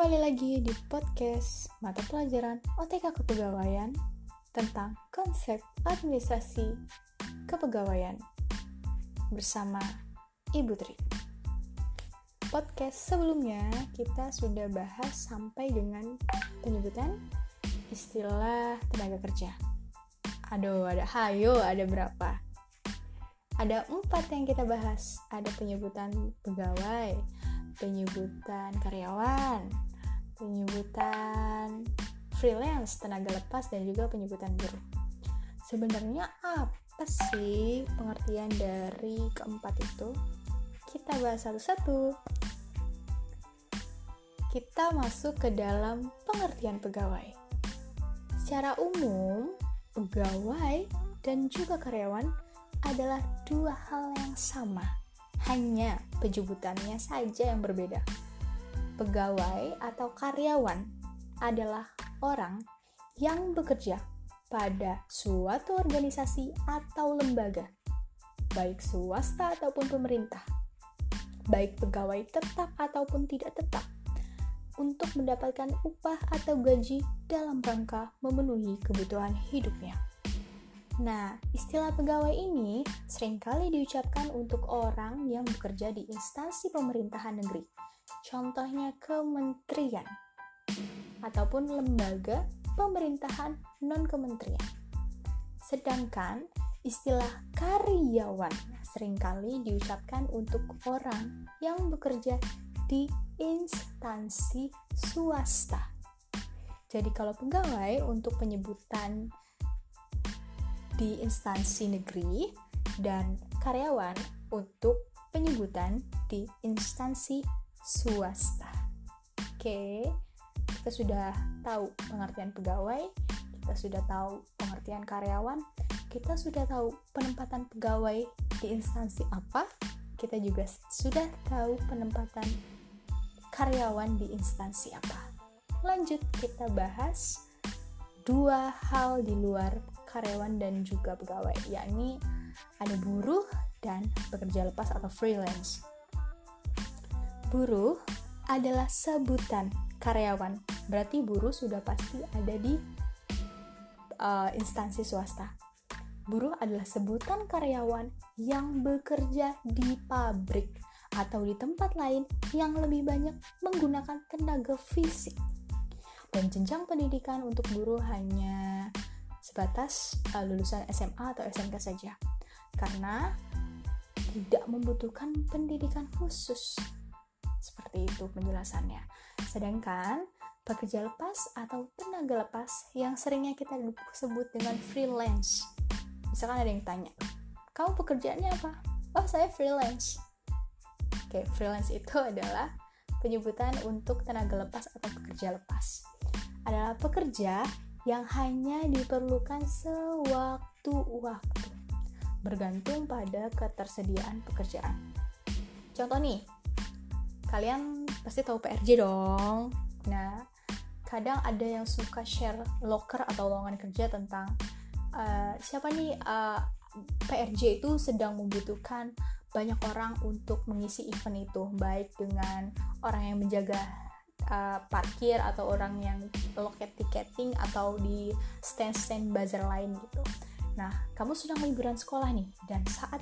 Kembali lagi di podcast mata pelajaran OTK Kepegawaian tentang konsep administrasi kepegawaian bersama Ibu Tri. Podcast sebelumnya kita sudah bahas sampai dengan penyebutan istilah tenaga kerja. Aduh, ada hayo, ada berapa? Ada empat yang kita bahas. Ada penyebutan pegawai, penyebutan karyawan, penyebutan freelance, tenaga lepas, dan juga penyebutan buruh. Sebenarnya apa sih pengertian dari keempat itu? Kita bahas satu-satu. Kita masuk ke dalam pengertian pegawai. Secara umum, pegawai dan juga karyawan adalah dua hal yang sama hanya penyebutannya saja yang berbeda. Pegawai atau karyawan adalah orang yang bekerja pada suatu organisasi atau lembaga, baik swasta ataupun pemerintah, baik pegawai tetap ataupun tidak tetap, untuk mendapatkan upah atau gaji dalam rangka memenuhi kebutuhan hidupnya. Nah, istilah pegawai ini sering kali diucapkan untuk orang yang bekerja di instansi pemerintahan negeri. Contohnya kementerian ataupun lembaga pemerintahan non-kementerian. Sedangkan istilah karyawan sering kali diucapkan untuk orang yang bekerja di instansi swasta. Jadi kalau pegawai untuk penyebutan di instansi negeri dan karyawan untuk penyebutan di instansi swasta. Oke, kita sudah tahu pengertian pegawai, kita sudah tahu pengertian karyawan, kita sudah tahu penempatan pegawai di instansi apa, kita juga sudah tahu penempatan karyawan di instansi apa. Lanjut kita bahas dua hal di luar karyawan dan juga pegawai, yakni ada buruh dan pekerja lepas atau freelance. Buruh adalah sebutan karyawan, berarti buruh sudah pasti ada di uh, instansi swasta. Buruh adalah sebutan karyawan yang bekerja di pabrik atau di tempat lain yang lebih banyak menggunakan tenaga fisik. Dan jenjang pendidikan untuk buruh hanya sebatas uh, lulusan SMA atau SMK saja karena tidak membutuhkan pendidikan khusus seperti itu penjelasannya sedangkan pekerja lepas atau tenaga lepas yang seringnya kita sebut dengan freelance misalkan ada yang tanya kamu pekerjaannya apa? oh saya freelance oke freelance itu adalah penyebutan untuk tenaga lepas atau pekerja lepas adalah pekerja yang hanya diperlukan sewaktu-waktu, bergantung pada ketersediaan pekerjaan. Contoh nih, kalian pasti tahu PRJ dong. Nah, kadang ada yang suka share locker atau lowongan kerja tentang uh, siapa nih uh, eh, PRJ itu sedang membutuhkan banyak orang untuk mengisi event itu, baik dengan orang yang menjaga uh, parkir atau orang yang loket tiketing atau di stand-stand bazar lain gitu. Nah, kamu sedang liburan sekolah nih dan saat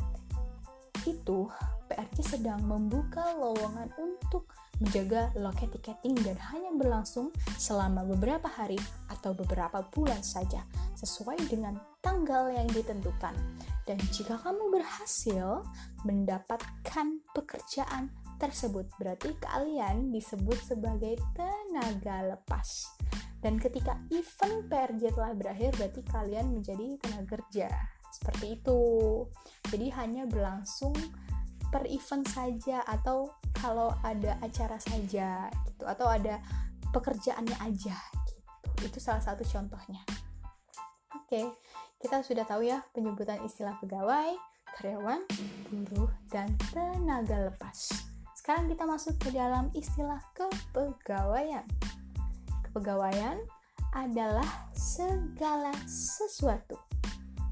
itu PRC sedang membuka lowongan untuk menjaga loket tiketing dan hanya berlangsung selama beberapa hari atau beberapa bulan saja sesuai dengan tanggal yang ditentukan. Dan jika kamu berhasil mendapatkan pekerjaan tersebut. Berarti kalian disebut sebagai tenaga lepas. Dan ketika event PRJ telah berakhir, berarti kalian menjadi tenaga kerja. Seperti itu. Jadi hanya berlangsung per event saja atau kalau ada acara saja gitu atau ada pekerjaannya aja gitu. Itu salah satu contohnya. Oke, kita sudah tahu ya penyebutan istilah pegawai, karyawan, buruh, dan tenaga lepas. Sekarang kita masuk ke dalam istilah kepegawaian. Kepegawaian adalah segala sesuatu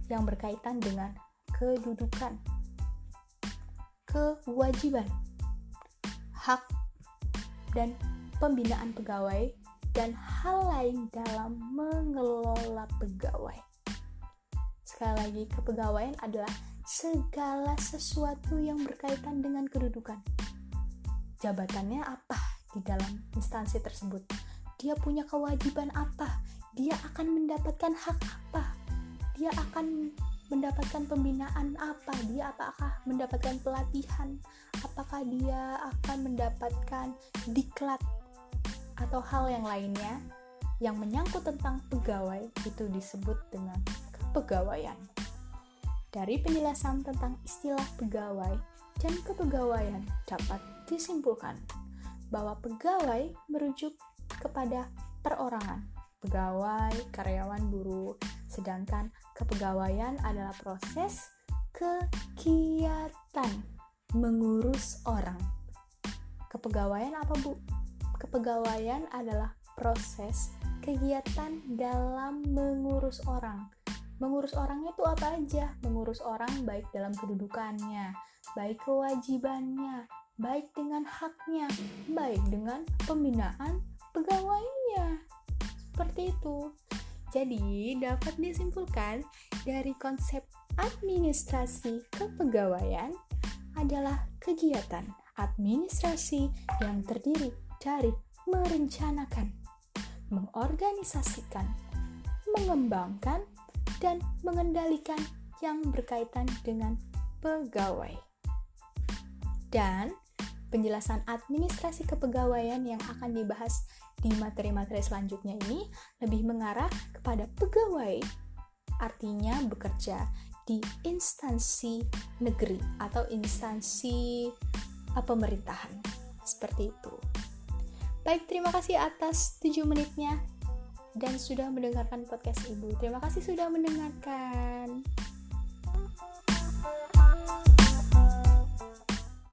yang berkaitan dengan kedudukan, kewajiban, hak, dan pembinaan pegawai, dan hal lain dalam mengelola pegawai. Sekali lagi, kepegawaian adalah segala sesuatu yang berkaitan dengan kedudukan. Jabatannya apa di dalam instansi tersebut? Dia punya kewajiban apa? Dia akan mendapatkan hak apa? Dia akan mendapatkan pembinaan apa? Dia apakah mendapatkan pelatihan? Apakah dia akan mendapatkan diklat atau hal yang lainnya yang menyangkut tentang pegawai itu disebut dengan kepegawaian. Dari penjelasan tentang istilah pegawai dan kepegawaian dapat disimpulkan bahwa pegawai merujuk kepada perorangan, pegawai, karyawan, buruh, sedangkan kepegawaian adalah proses kegiatan mengurus orang. Kepegawaian apa, Bu? Kepegawaian adalah proses kegiatan dalam mengurus orang. Mengurus orangnya itu apa aja? Mengurus orang baik dalam kedudukannya, baik kewajibannya, baik dengan haknya, baik dengan pembinaan pegawainya. Seperti itu. Jadi, dapat disimpulkan dari konsep administrasi kepegawaian adalah kegiatan administrasi yang terdiri dari merencanakan, mengorganisasikan, mengembangkan, dan mengendalikan yang berkaitan dengan pegawai. Dan penjelasan administrasi kepegawaian yang akan dibahas di materi-materi selanjutnya ini lebih mengarah kepada pegawai, artinya bekerja di instansi negeri atau instansi pemerintahan. Seperti itu. Baik, terima kasih atas 7 menitnya dan sudah mendengarkan podcast Ibu. Terima kasih sudah mendengarkan.